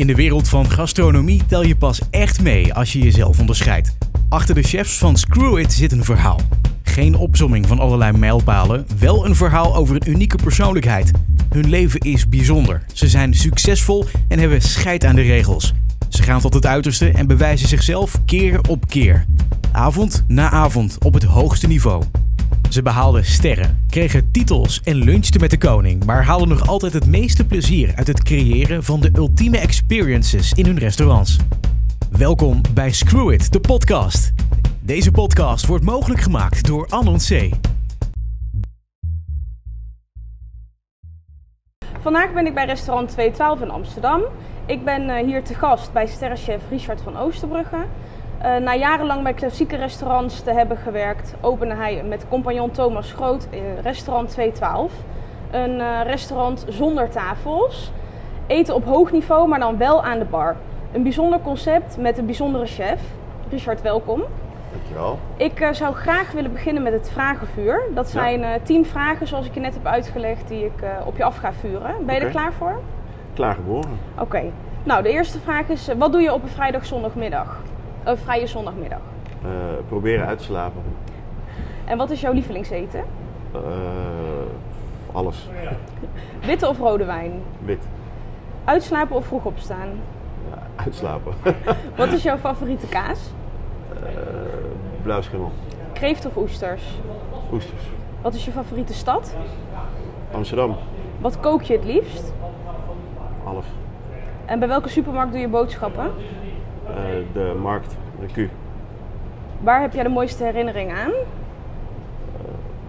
In de wereld van gastronomie tel je pas echt mee als je jezelf onderscheidt. Achter de chefs van Screw It zit een verhaal. Geen opzomming van allerlei mijlpalen, wel een verhaal over een unieke persoonlijkheid. Hun leven is bijzonder. Ze zijn succesvol en hebben scheid aan de regels. Ze gaan tot het uiterste en bewijzen zichzelf keer op keer. Avond na avond op het hoogste niveau. Ze behaalden sterren, kregen titels en lunchten met de koning, maar haalden nog altijd het meeste plezier uit het creëren van de ultieme experiences in hun restaurants. Welkom bij Screw It, de podcast. Deze podcast wordt mogelijk gemaakt door Anon C. Vandaag ben ik bij restaurant 212 in Amsterdam. Ik ben eh, hier te gast bij sterrenchef Richard van Oosterbrugge. Uh, na jarenlang bij klassieke restaurants te hebben gewerkt, opende hij met compagnon Thomas Groot uh, restaurant 212. Een uh, restaurant zonder tafels. Eten op hoog niveau, maar dan wel aan de bar. Een bijzonder concept met een bijzondere chef. Richard, welkom. Dankjewel. Ik zou graag willen beginnen met het vragenvuur. Dat zijn ja. tien vragen, zoals ik je net heb uitgelegd, die ik op je af ga vuren. Ben je er klaar voor? Klaargeboren. Oké. Okay. Nou, de eerste vraag is: wat doe je op een vrijdag, zondagmiddag? Een vrije zondagmiddag. Uh, proberen uit te slapen. En wat is jouw lievelingseten? Uh, alles. Witte of rode wijn? Wit. Uitslapen of vroeg opstaan? Ja, uitslapen. wat is jouw favoriete kaas? Uh, blauwschimmel. Kreeft of oesters? Oesters. Wat is je favoriete stad? Amsterdam. Wat kook je het liefst? Alles. En bij welke supermarkt doe je boodschappen? Uh, de markt, de Q. Waar heb jij de mooiste herinnering aan? Uh,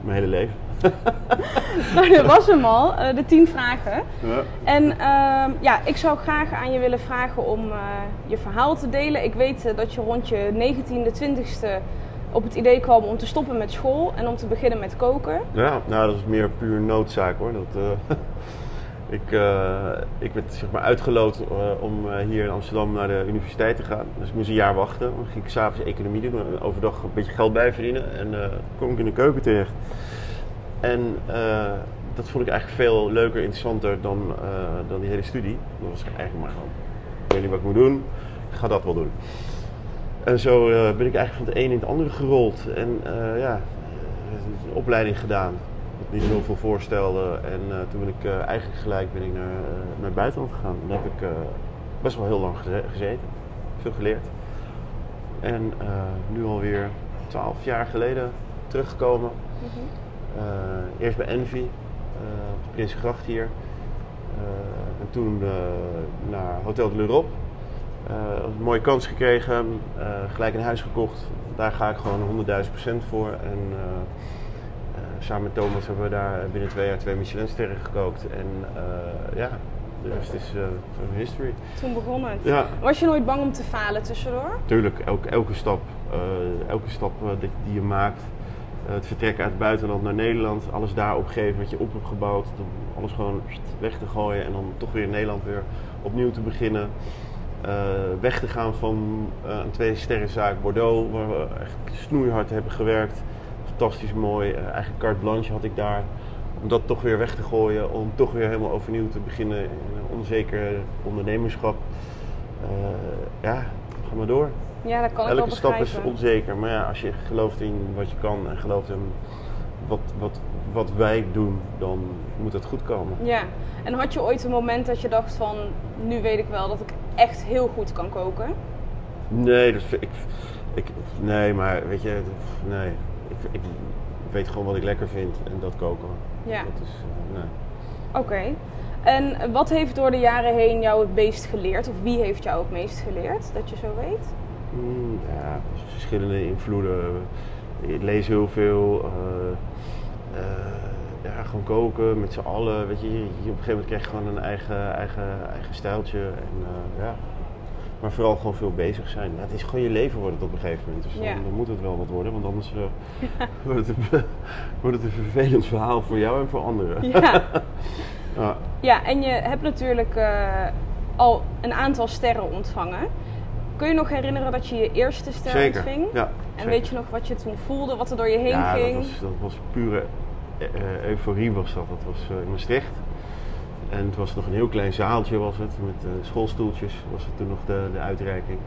mijn hele leven. nou, dat was hem al, uh, de tien vragen. Ja. En uh, ja, ik zou graag aan je willen vragen om je verhaal te delen. Ik weet dat je rond je 19e, 20e op het idee kwam om te stoppen met school en om te beginnen met koken. Ja, nou dat is meer puur noodzaak hoor. Dat, ik, uh, ik werd zeg maar uitgeloot uh, om uh, hier in Amsterdam naar de universiteit te gaan. Dus ik moest een jaar wachten. Dan ging ik s'avonds economie doen en overdag een beetje geld bijverdienen. En kwam ik in de keuken terecht. En dat vond ik eigenlijk veel leuker, interessanter dan, dan die hele studie. Dat was eigenlijk maar gewoon, ik weet niet wat ik moet doen, ik ga dat wel doen. En zo ben ik eigenlijk van het een in het andere gerold. En ja, een opleiding gedaan niet heel veel voorstelde. En uh, toen ben ik uh, eigenlijk gelijk ben ik naar, uh, naar het buitenland gegaan. Daar heb ik best wel heel lang gezeten. Veel geleerd. En nu alweer twaalf jaar geleden teruggekomen. Mm -hmm. eerst bij Envy, op de Prinsengracht hier. en toen naar Hotel de l'Europe. een mooie kans gekregen, gelijk een huis gekocht. Daar ga ik gewoon 100.000% voor. En, samen met Thomas hebben we daar binnen twee jaar twee Michelinsterren gekookt. En uh, ja, de rest is uh, history. Toen begon het. Ja. Was je nooit bang om te falen tussendoor? Tuurlijk, elke, elke stap, uh, elke stap die, die je maakt. het vertrekken uit het buitenland naar Nederland, alles daar opgeven wat je op hebt gebouwd. Alles gewoon weg te gooien en dan toch weer in Nederland weer opnieuw te beginnen. weg te gaan van een twee sterrenzaak Bordeaux, waar we echt snoeihard hebben gewerkt fantastisch mooi. Uh, eigen carte blanche had ik daar. Om dat toch weer weg te gooien. Om toch weer helemaal overnieuw te beginnen in een onzeker ondernemerschap. Uh, ja, ga maar door. Ja, dat kan Elke stap is onzeker. Maar ja, als je gelooft in wat je kan en gelooft in wat, wat, wat wij doen, dan moet het goed komen. Ja, en had je ooit een moment dat je dacht van... nu weet ik wel dat ik echt heel goed kan koken? Nee, dat, ik, ik, nee maar weet je, nee ik, weet gewoon wat ik lekker vind en dat koken. Ja. Dat is, uh, nee. Oké. Okay. En wat heeft door de jaren heen jou het meest geleerd? Of wie heeft jou het meest geleerd, dat je zo weet? Mm, ja, verschillende invloeden. Ik lees heel veel. Uh, uh, ja, gewoon koken met z'n allen. Weet je, je, op een gegeven moment krijg je gewoon een eigen, eigen, eigen stijltje. En ja, maar vooral gewoon veel bezig zijn. Ja, het is gewoon je leven wordt het op een gegeven moment. Dus dan, Ja. dan moet het wel wat worden, want anders eh, wordt, het een, wordt het een vervelend verhaal voor jou en voor anderen. Ja. Ja. Ja, en je hebt natuurlijk eh, al een aantal sterren ontvangen. Kun je nog herinneren dat je je eerste ster Zeker. ontving? Ja, En zeker. weet je nog wat je toen voelde, wat er door je heen ja, ging? Dat was, dat was pure eh, euforie was dat. Dat was in Maastricht. En het was nog een heel klein zaaltje was het, met uh, schoolstoeltjes was het toen nog de, de uitreiking.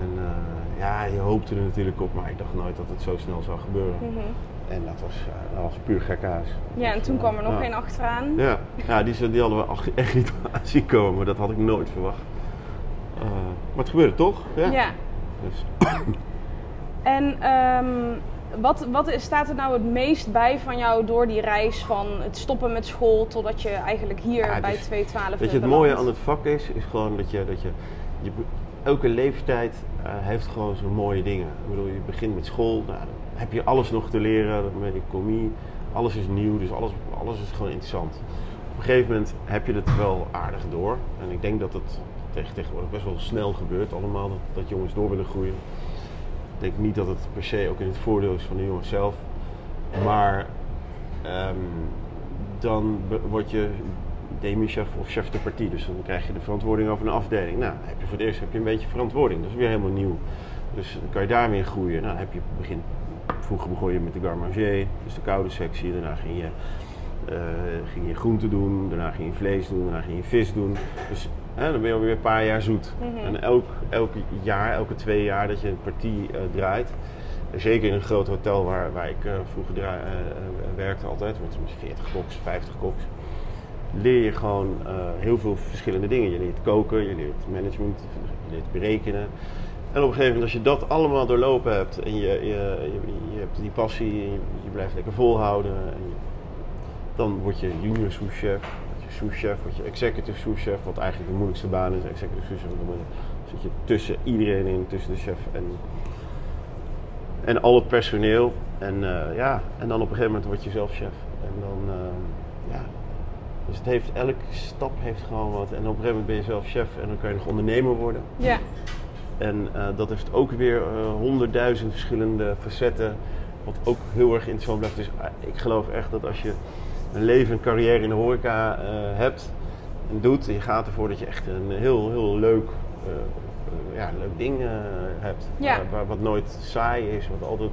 En uh, ja, je hoopte er natuurlijk op, maar ik dacht nooit dat het zo snel zou gebeuren. Mhm. En dat was, uh, dat was puur gekhuis. Ja, en toen eh, kwam er nog ja. één achteraan. Ja, ja die, die hadden we echt niet zien komen, dat had ik nooit verwacht. Eh, maar het gebeurde toch? Ja. Ja. Dus, En ehm, wat, wat staat er nou het meest bij van jou door die reis van het stoppen met school totdat je eigenlijk hier Ja, bij is- 212 Weet je, het mooie aan het vak is, is gewoon dat je, dat je, je elke leeftijd eh, heeft gewoon zijn mooie dingen. Ik bedoel, je begint met school, nou, dan heb je alles nog te leren, dan ben je economie, alles is nieuw, dus alles, alles is gewoon interessant. Op een gegeven moment heb je het wel aardig door. En ik denk dat het tegen, tegenwoordig best wel snel gebeurt allemaal, dat, dat jongens door willen groeien. Denk niet dat het per se ook in het voordeel is van de jongens zelf. Maar ehm, dan word je demi-chef of chef de partie. Dus dan krijg je de verantwoording over een afdeling. Nou, heb je voor het eerst heb je een beetje verantwoording. Dat is weer helemaal nieuw. Dus dan kan je daarmee in groeien. Nou, heb je begin, vroeger begon je met de garde manger, dus de koude sectie. Daarna ging je, eh, ging je groente doen, daarna ging je vlees doen, daarna ging je vis doen. Dus hè, dan ben je alweer een paar jaar zoet. Mhm. En elk, elk jaar, elke twee jaar dat je een partie eh, draait, Zeker in een groot hotel waar, waar ik eh, vroeger eh, eh, werkte altijd, met 40 koks, 50 koks. Leer je gewoon eh, heel veel verschillende dingen. Je leert koken, je leert management, je leert berekenen. En op een gegeven moment als je dat allemaal doorlopen hebt en je, je, je, je hebt die passie, en je, je blijft lekker volhouden. En dan word je junior souschef, word je souschef, word je executive souschef, wat eigenlijk de moeilijkste baan is. Executive souschef, dan zit je tussen iedereen in, tussen de chef en en al het personeel. En eh, ja, en dan op een gegeven moment word je zelf chef. En dan, eh, ja. Dus het heeft, elke stap heeft gewoon wat. En op een gegeven moment ben je zelf chef en dan kan je nog ondernemer worden. Ja, En eh, dat heeft ook weer honderdduizend verschillende facetten. Wat ook heel erg interessant blijft. Dus ik geloof echt dat als je een leven, een carrière in de horeca eh, hebt en doet, je gaat ervoor dat je echt een heel, heel leuk, eh, eh, ja, leuk ding hebt. Ja. Waar, wat nooit saai is, wat altijd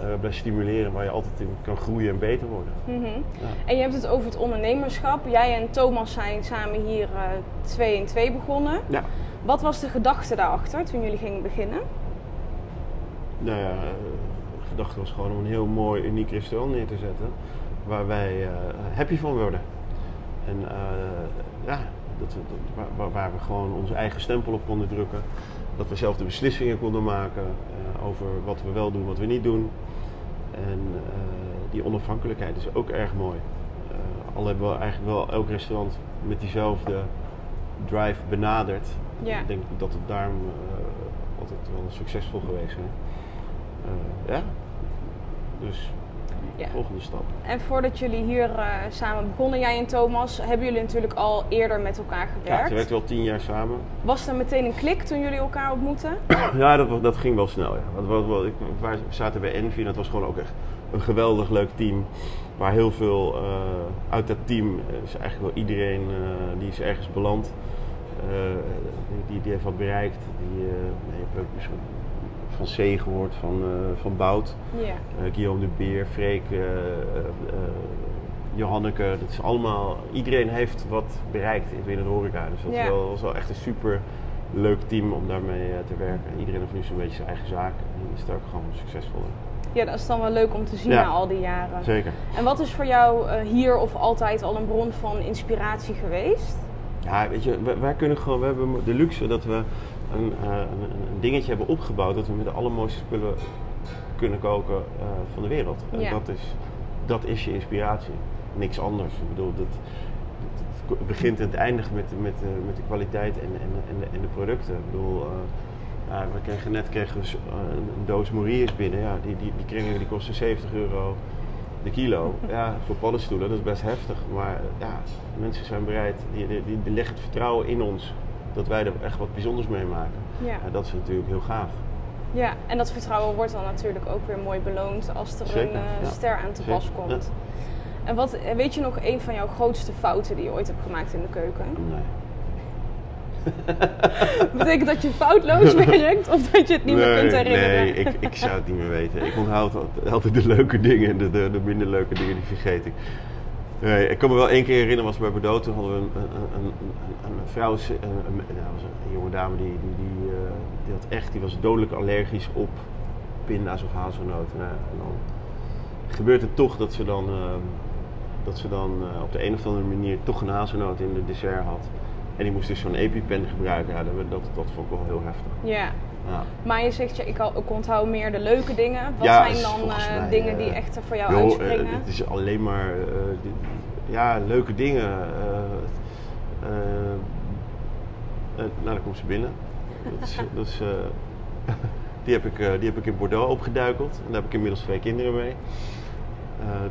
eh, blijft stimuleren, waar je altijd in kan groeien en beter worden. mhm. Ja. En je hebt het over het ondernemerschap. Jij en Thomas zijn samen hier eh, twee in twee begonnen. Ja. Wat was de gedachte daarachter toen jullie gingen beginnen? Nou ja, de gedachte was gewoon om een heel mooi, uniek restaurant neer te zetten. Waar wij eh, happy van worden. En eh, ja, dat we, dat- waar- we gewoon onze eigen stempel op konden drukken. Dat we zelf de beslissingen konden maken eh, over wat we wel doen, wat we niet doen. En die onafhankelijkheid is ook erg mooi. Al hebben we eigenlijk wel elk restaurant met diezelfde drive benaderd. Ja. Ik denk dat het daarom altijd wel succesvol geweest is. Ja, dus Ja. volgende stap. En voordat jullie hier eh, samen begonnen, jij en Thomas, hebben jullie natuurlijk al eerder met elkaar Ja, gewerkt. we werkten wel tien jaar samen. Was er meteen een klik toen jullie elkaar ontmoetten? Ja, dat, dat ging wel snel. Ja. Wat- ik, we zaten bij Envy en dat was gewoon ook echt een geweldig leuk team. Waar heel veel eh, uit dat team is eigenlijk wel iedereen eh, die is ergens beland. Die, die, heeft wat bereikt. Die, eh, van C gehoord, van, eh, van Bout. Eh, Guillaume de Beer, Freek, eh, eh, Johanneke. Dat is allemaal, iedereen heeft wat bereikt binnen de horeca. Dus dat Ja. is wel, was wel echt een super leuk team om daarmee te werken. Iedereen heeft nu zo'n beetje zijn eigen zaak en is daar ook gewoon succesvol in. ja, dat is dan wel leuk om te zien Ja. na al die jaren. Zeker. En wat is voor jou hier of altijd al een bron van inspiratie geweest? Ja, weet je, wij, wij kunnen gewoon, we hebben de luxe dat we een, een, een dingetje hebben opgebouwd dat we met de allermooiste spullen kunnen koken eh, van de wereld. En Ja. dat, is, dat is je inspiratie. Niks anders. Ik bedoel, dat, dat- het begint en het eindigt met, met, eh, met de kwaliteit en, en, en, de, en de producten. Ik bedoel, eh, ja, we kregen net kregen we, een, doos Moriers binnen. Ja, die, die, die kringen die kosten 70 euro de kilo. Ja, voor paddenstoelen, dat is best heftig. Maar ja, mensen zijn bereid, die, die, die, die leggen het vertrouwen in ons dat wij er echt wat bijzonders mee maken. Ja. Ja, dat is natuurlijk heel gaaf. ja, en dat vertrouwen wordt dan natuurlijk ook weer mooi beloond als er Zeker, een eh, ja. ster aan te pas komt. En wat, weet je nog een van jouw grootste fouten die je ooit hebt gemaakt in de keuken? Nee. Betekent dat je foutloos werkt of dat je het niet meer kunt herinneren? Nee, ik, ik zou het niet meer weten. Ik onthoud altijd- altijd de leuke dingen en de, de, de minder leuke dingen, die vergeet ik. Ik kan me wel één keer herinneren, was bij Bordeaux, hadden we een, een, een, een, vrouw, een, een, jonge dame, die, die, die, uh, die, had echt, die was dodelijk allergisch op pinda's of hazelnoten. Nou, en dan gebeurt het toch dat ze dan, uh, dat ze dan uh, op de een of andere manier toch een hazelnoot in de dessert had. En die moest dus zo'n EpiPen gebruiken. Ja, dat, dat, dat vond ik wel heel heftig. Ja. Ja. Maar je zegt, ja, ik, ik onthoud meer de leuke dingen. Wat Ja, zijn dan eh, mij, dingen die eh, echt voor jou Joh, uitspringen? eh, het is alleen maar die- ja, leuke dingen. nou, dan komt ze binnen. Dat is, dat is, die, heb ik, die heb ik in Bordeaux opgeduikeld. En daar heb ik inmiddels twee kinderen mee.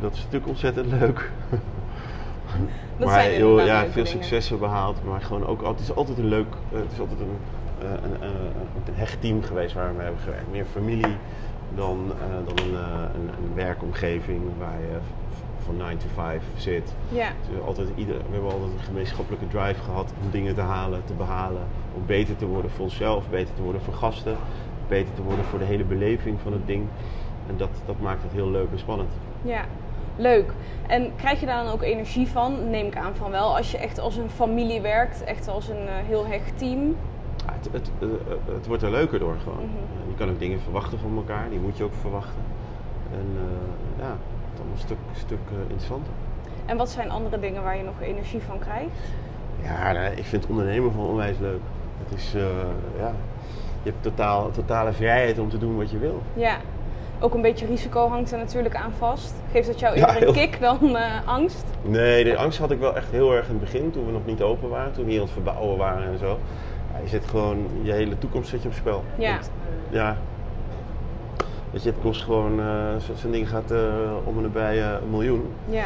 Dat is natuurlijk ontzettend leuk. Maar joh, ja, veel dingen. successen behaald. Maar gewoon ook, het is altijd een leuk, het is altijd een, een, een, een hecht team geweest waar we hebben gewerkt. Meer familie dan, eh, dan een, eh, een, een werkomgeving waar je van 9 to 5 zit. Ja, Dus altijd ieder, we hebben altijd een gemeenschappelijke drive gehad om dingen te halen, te behalen. Om beter te worden voor onszelf, beter te worden voor gasten, beter te worden voor de hele beleving van het ding. En dat, dat maakt het heel leuk en spannend. ja. Leuk. En krijg je daar dan ook energie van? Neem ik aan van wel. Als je echt als een familie werkt, echt als een eh, heel hecht team. Ja, het, het, eh, het wordt er leuker door gewoon. Mhm. Eh, je kan ook dingen verwachten van elkaar, die moet je ook verwachten. En eh, ja, het is allemaal een stuk, stuk eh, interessanter. En wat zijn andere dingen waar je nog energie van krijgt? Ja, nee, ik vind ondernemen gewoon onwijs leuk. Het is, eh, ja, je hebt totaal, totale vrijheid om te doen wat je wil. Ja. Ook een beetje risico hangt er natuurlijk aan vast. Geeft dat jou Ja, eerder een heel- kick dan eh, angst? Nee, de angst had ik wel echt heel erg in het begin, toen we nog niet open waren, toen we hier aan het verbouwen waren en zo. Ja, je zet gewoon je hele toekomst zet je op spel. Ja. Ja. Weet je, het kost gewoon, eh, zo- zo'n ding gaat eh, om en nabij eh, een miljoen. Ja.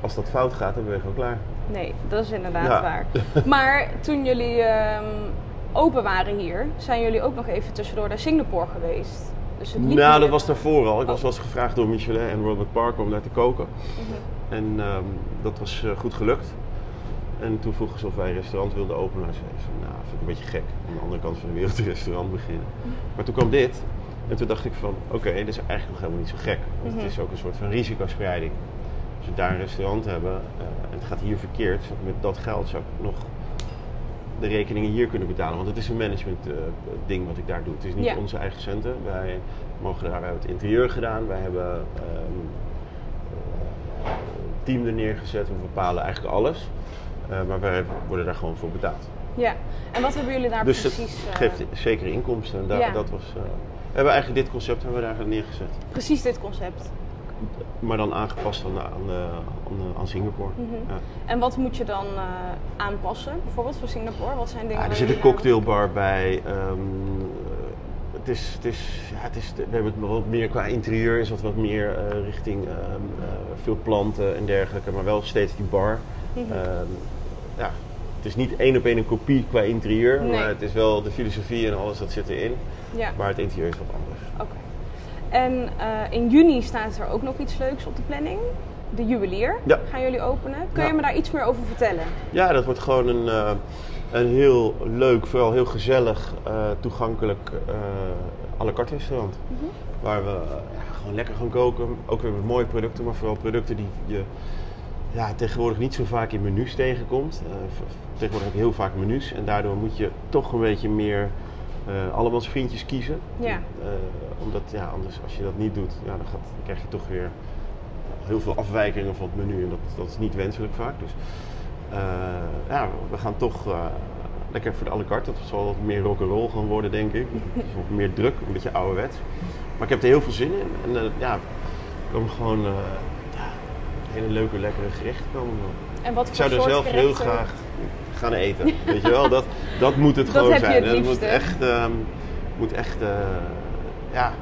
Als dat fout gaat, dan ben je gewoon klaar. Nee, dat is inderdaad Ja. waar. Maar toen jullie ehm, open waren hier, zijn jullie ook nog even tussendoor naar Singapore geweest. Dus het Nou, dat was daarvoor al. Ik was Oh. wel eens gevraagd door Michelin en Robert Parker om daar te koken. Mhm. En ehm, dat was goed gelukt. En toen vroegen ze of wij een restaurant wilden openen. Nou, zei van, nou, vind ik een beetje gek. Aan de andere kant van de wereld een restaurant beginnen. Maar toen kwam dit. En toen dacht ik van, oké, dit is eigenlijk nog helemaal niet zo gek. Want Mhm. het is ook een soort van risicospreiding. Als we daar een restaurant hebben eh, en het gaat hier verkeerd, met dat geld zou ik nog de rekeningen hier kunnen betalen. Want het is een management eh, ding wat ik daar doe. Het is niet onze eigen centen. Wij mogen daar, wij hebben het interieur gedaan. Wij hebben eh, team er neergezet. We bepalen eigenlijk alles. Eh, maar wij worden daar gewoon voor betaald. Ja. En wat hebben jullie daar dus precies... eh, geeft zekere inkomsten. En daar, Ja. dat was, eh, we hebben eigenlijk dit concept hebben we daar neergezet. Precies dit concept. Maar dan aangepast aan, aan, de, aan, aan Singapore. Mhm. Ja. En wat moet je dan aanpassen, bijvoorbeeld voor Singapore? Wat zijn dingen er zit een cocktailbar bij. ehm, eh, het is, het is, ja, het is, we hebben het wat meer qua interieur, is wat, wat meer richting ehm, eh, veel planten en dergelijke, maar wel steeds die bar. Ehm, ja, het is niet één op één een kopie qua interieur, Nee. maar het is wel de filosofie en alles dat zit erin. Ja, Maar het interieur is wat anders. oké. En eh, in juni staat er ook nog iets leuks op de planning. De juwelier Ja. gaan jullie openen. Kun je me daar iets meer over vertellen? Ja, dat wordt gewoon een, eh, een heel leuk, vooral heel gezellig, eh, toegankelijk à la carte restaurant. Mhm. Waar we gewoon lekker gaan koken. Ook weer met mooie producten, maar vooral producten die je ja, tegenwoordig niet zo vaak in menus tegenkomt. Eh, tegenwoordig heb je heel vaak menus en daardoor moet je toch een beetje meer eh allemans vriendjes kiezen. Ja. Eh, omdat ja, anders als je dat niet doet, ja, dan, gaat, dan krijg je toch weer heel veel afwijkingen van het menu en dat, dat is niet wenselijk vaak. Dus ja, we gaan toch lekker voor de à la carte. Dat zal wat meer rock'n'roll gaan worden, denk ik. Het is wat meer druk, een beetje ouderwets. Maar ik heb er heel veel zin in. En ja, er komen gewoon hele leuke, lekkere gerechten komen. En wat Ik voor zou er zelf heel graag gaan eten. Weet je wel, dat, dat moet het Dat gewoon zijn. het Het moet echt, ehm, moet echt eh, ja,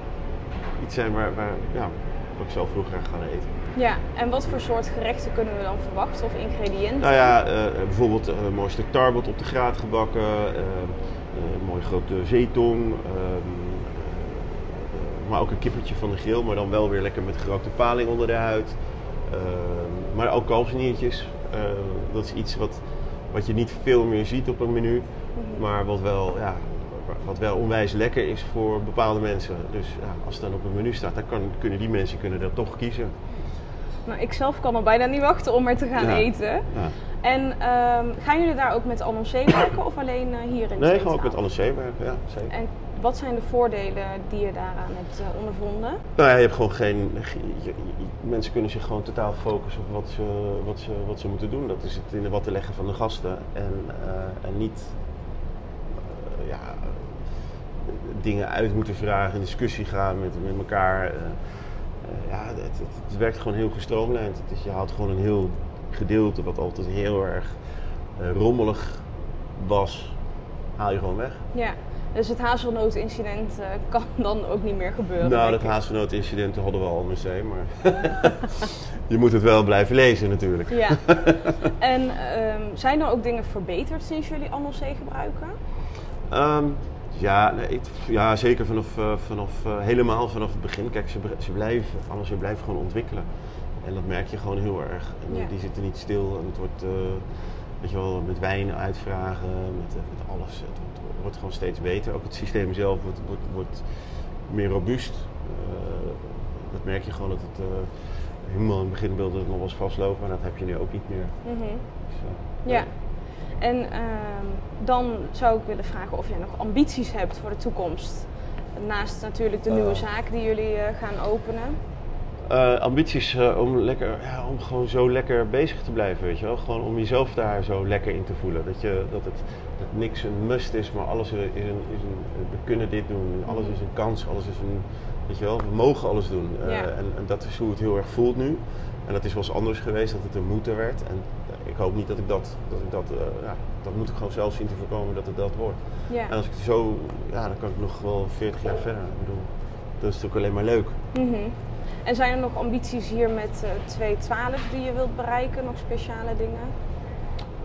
iets zijn waar, waar ja, wat ik zelf heel graag ga eten. Ja, en wat voor soort gerechten kunnen we dan verwachten of ingrediënten? Nou ja, eh, bijvoorbeeld eh, een mooi stuk tarbot op de graat gebakken, een mooi grote zeetong, ehm, eh, maar ook een kippertje van de grill, maar dan wel weer lekker met gerookte paling onder de huid. Ehm, maar ook kalfsniertjes, Eh, dat is iets wat, wat je niet veel meer ziet op een menu, maar wat wel, ja, wat wel onwijs lekker is voor bepaalde mensen. Dus ja, als het dan op een menu staat, dan kan, kunnen die mensen kunnen dat toch kiezen. Nou, ik zelf kan al bijna niet wachten om er te gaan Ja. eten. Ja. En ehm, gaan jullie daar ook met Annoncé werken of alleen eh, hier in Nee, gewoon ook met C werken, ja, zeker. En wat zijn de voordelen die je daaraan hebt eh, ondervonden? Nou ja, je hebt gewoon geen. je- je- mensen kunnen zich gewoon totaal focussen op wat ze, wat ze, wat ze moeten doen. Dat is het in de wat te leggen van de gasten. En, eh, en niet eh, ja, dingen uit moeten vragen, in discussie gaan met, met elkaar. Ja, het, het, het werkt gewoon heel gestroomlijnd. Het is, je haalt gewoon een heel gedeelte wat altijd heel erg rommelig was, haal je gewoon weg. Ja, dus het hazelnootincident eh, kan dan ook niet meer gebeuren. Nou, dat hazelnoot-incident hadden we al in museum, maar je moet het wel blijven lezen natuurlijk. Ja. en ehm, zijn er ook dingen verbeterd sinds jullie Annoncé gebruiken? Ehm, ja, nee, ik- ja, zeker vanaf, eh, vanaf eh, helemaal vanaf het begin. Kijk, ze, ze blijven, ze blijven gewoon ontwikkelen. En dat merk je gewoon heel erg. En Ja. die zitten niet stil en het wordt, weet je wel, met wijn uitvragen, met, eh, met alles. Het wordt, wordt gewoon steeds beter. Ook het systeem zelf wordt, wordt, wordt meer robuust. Eh, dat merk je gewoon dat het eh, helemaal in het begin wilde het nog wel eens vastlopen, maar dat heb je nu ook niet meer. Mhm. Dus, Ja. En ehm, dan zou ik willen vragen of jij nog ambities hebt voor de toekomst. Naast natuurlijk de nieuwe zaak die jullie gaan openen. Eh, ambities eh, om, lekker, ja, om gewoon zo lekker bezig te blijven, weet je wel. Gewoon om jezelf daar zo lekker in te voelen. Dat, je, dat, het, dat niks een must is, maar alles is een, is een, we kunnen dit doen. Alles is een kans, alles is een, weet je wel, we mogen alles doen. Eh, Ja. en, en dat is hoe het heel erg voelt nu. En dat is wel eens anders geweest, dat het een moeten werd. En ik hoop niet dat ik dat, dat ik dat, ja, dat moet ik gewoon zelf zien te voorkomen dat het dat wordt. Ja. En als ik zo, ja, dan kan ik nog wel 40 jaar verder. Ik bedoel, dat is natuurlijk alleen maar leuk. Mhm. En zijn er nog ambities hier met eh 212 die je wilt bereiken? Nog speciale dingen?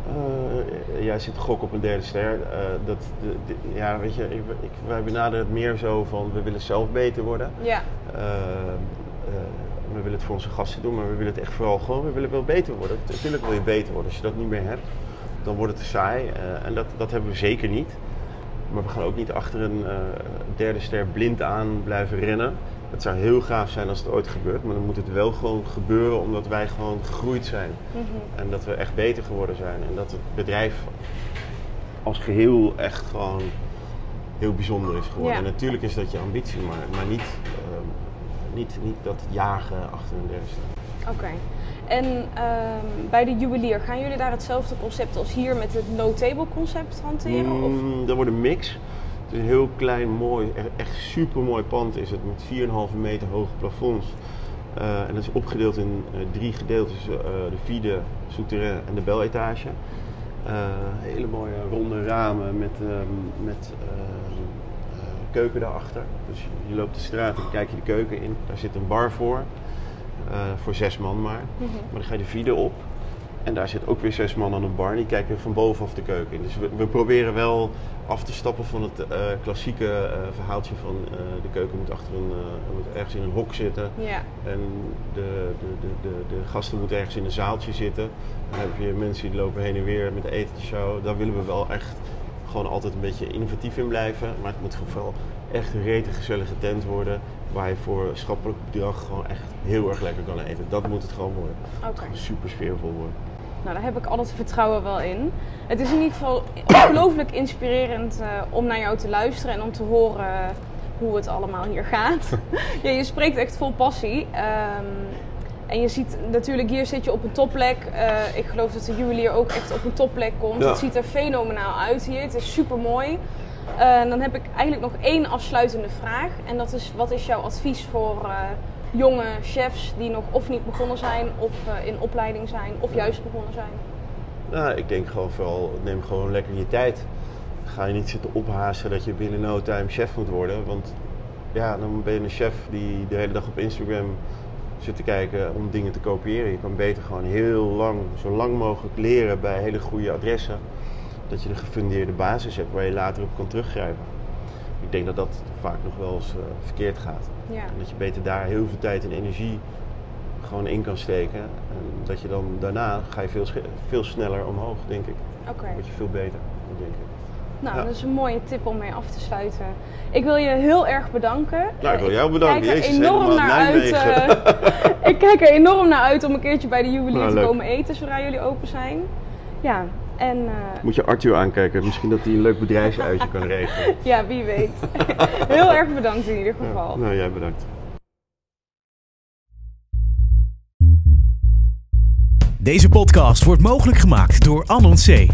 Eh, jij zit gokken op een derde ster. Eh, dat, de, de- ja, weet je, ik, ik, wij benaderen het meer zo van we willen zelf beter worden. Ja. Eh, eh, we willen het voor onze gasten doen, maar we willen het echt vooral gewoon, we willen wel beter worden. Natuurlijk wil je beter worden. Als je dat niet meer hebt, dan wordt het te saai. Eh, en dat, dat hebben we zeker niet. Maar we gaan ook niet achter een eh, derde ster blind aan blijven rennen. Het zou heel gaaf zijn als het ooit gebeurt, maar dan moet het wel gewoon gebeuren omdat wij gewoon gegroeid zijn. Mhm. En dat we echt beter geworden zijn. En dat het bedrijf als geheel echt gewoon heel bijzonder is geworden. Ja. En natuurlijk is dat je ambitie, maar, maar niet, ehm, niet, niet dat jagen achter een derde ster. Oké. En ehm, bij de juwelier, gaan jullie daar hetzelfde concept als hier met het no-table concept hanteren? Of? Mm, dat wordt een mix. Het is een heel klein, mooi, echt super mooi pand is het. Met 4,5 meter hoge plafonds. Eh, en dat is opgedeeld in eh, drie gedeeltes. eh, de vierde, souterrain en de beletage. Hele mooie ronde ramen met, ehm, met ehm, eh, keuken daarachter. Dus je, loopt de straat en dan kijk je de keuken in. Daar zit een bar voor. Voor zes man maar. Mhm. Maar dan ga je de vierde op. En daar zit ook weer zes man aan een bar. Die kijken van bovenaf de keuken in. Dus we, we proberen wel af te stappen van het eh, klassieke eh, verhaaltje van eh, de keuken moet, achter een, moet ergens in een hok zitten. Ja. En de, de, de, de, gasten moeten ergens in een zaaltje zitten. Dan heb je mensen die lopen heen en weer met de etentjeshow. Daar willen we wel echt gewoon altijd een beetje innovatief in blijven. Maar het moet gewoon vooral echt een rete gezellige tent worden. Waar je voor schappelijk bedrag gewoon echt heel erg lekker kan eten. Dat moet het gewoon worden. Oké. Super sfeervol worden. Nou, daar heb ik al het vertrouwen wel in. Het is in ieder geval ongelooflijk inspirerend eh, om naar jou te luisteren en om te horen hoe het allemaal hier gaat. ja, je spreekt echt vol passie. Ehm, en je ziet natuurlijk, hier zit je op een topplek. Eh, ik geloof dat de juwelier ook echt op een topplek komt. Ja. Het ziet er fenomenaal uit hier. Het is super mooi. Dan heb ik eigenlijk nog één afsluitende vraag. En dat is, wat is jouw advies voor eh, jonge chefs die nog of niet begonnen zijn, of eh, in opleiding zijn, of juist begonnen zijn? Nou, ik denk gewoon vooral, neem gewoon lekker je tijd. Ga je niet zitten ophazen dat je binnen no time chef moet worden. Want ja, dan ben je een chef die de hele dag op Instagram zit te kijken om dingen te kopiëren. Je kan beter gewoon heel lang, zo lang mogelijk leren bij hele goede adressen. Dat je een gefundeerde basis hebt waar je later op kan teruggrijpen. Ik denk dat dat vaak nog wel eens eh, verkeerd gaat. Ja. En dat je beter daar heel veel tijd en energie gewoon in kan steken. En dat je dan daarna ga je veel, veel sneller omhoog, denk ik. Oké. word je veel beter, denk ik. Nou, Ja. dat is een mooie tip om mee af te sluiten. Ik wil je heel erg bedanken. Nou, ik wil jou bedanken. Kijk er Jezus, enorm naar uit. Eh, ik kijk er enorm naar uit om een keertje bij de juwelier Nou, te komen eten zodra jullie open zijn. Ja, en eh, Moet je Arthur aankijken. Misschien dat hij een leuk bedrijfsuitje kan regelen. ja, wie weet. heel erg bedankt in ieder geval. Ja, nou, jij bedankt. Deze podcast wordt mogelijk gemaakt door Anon C.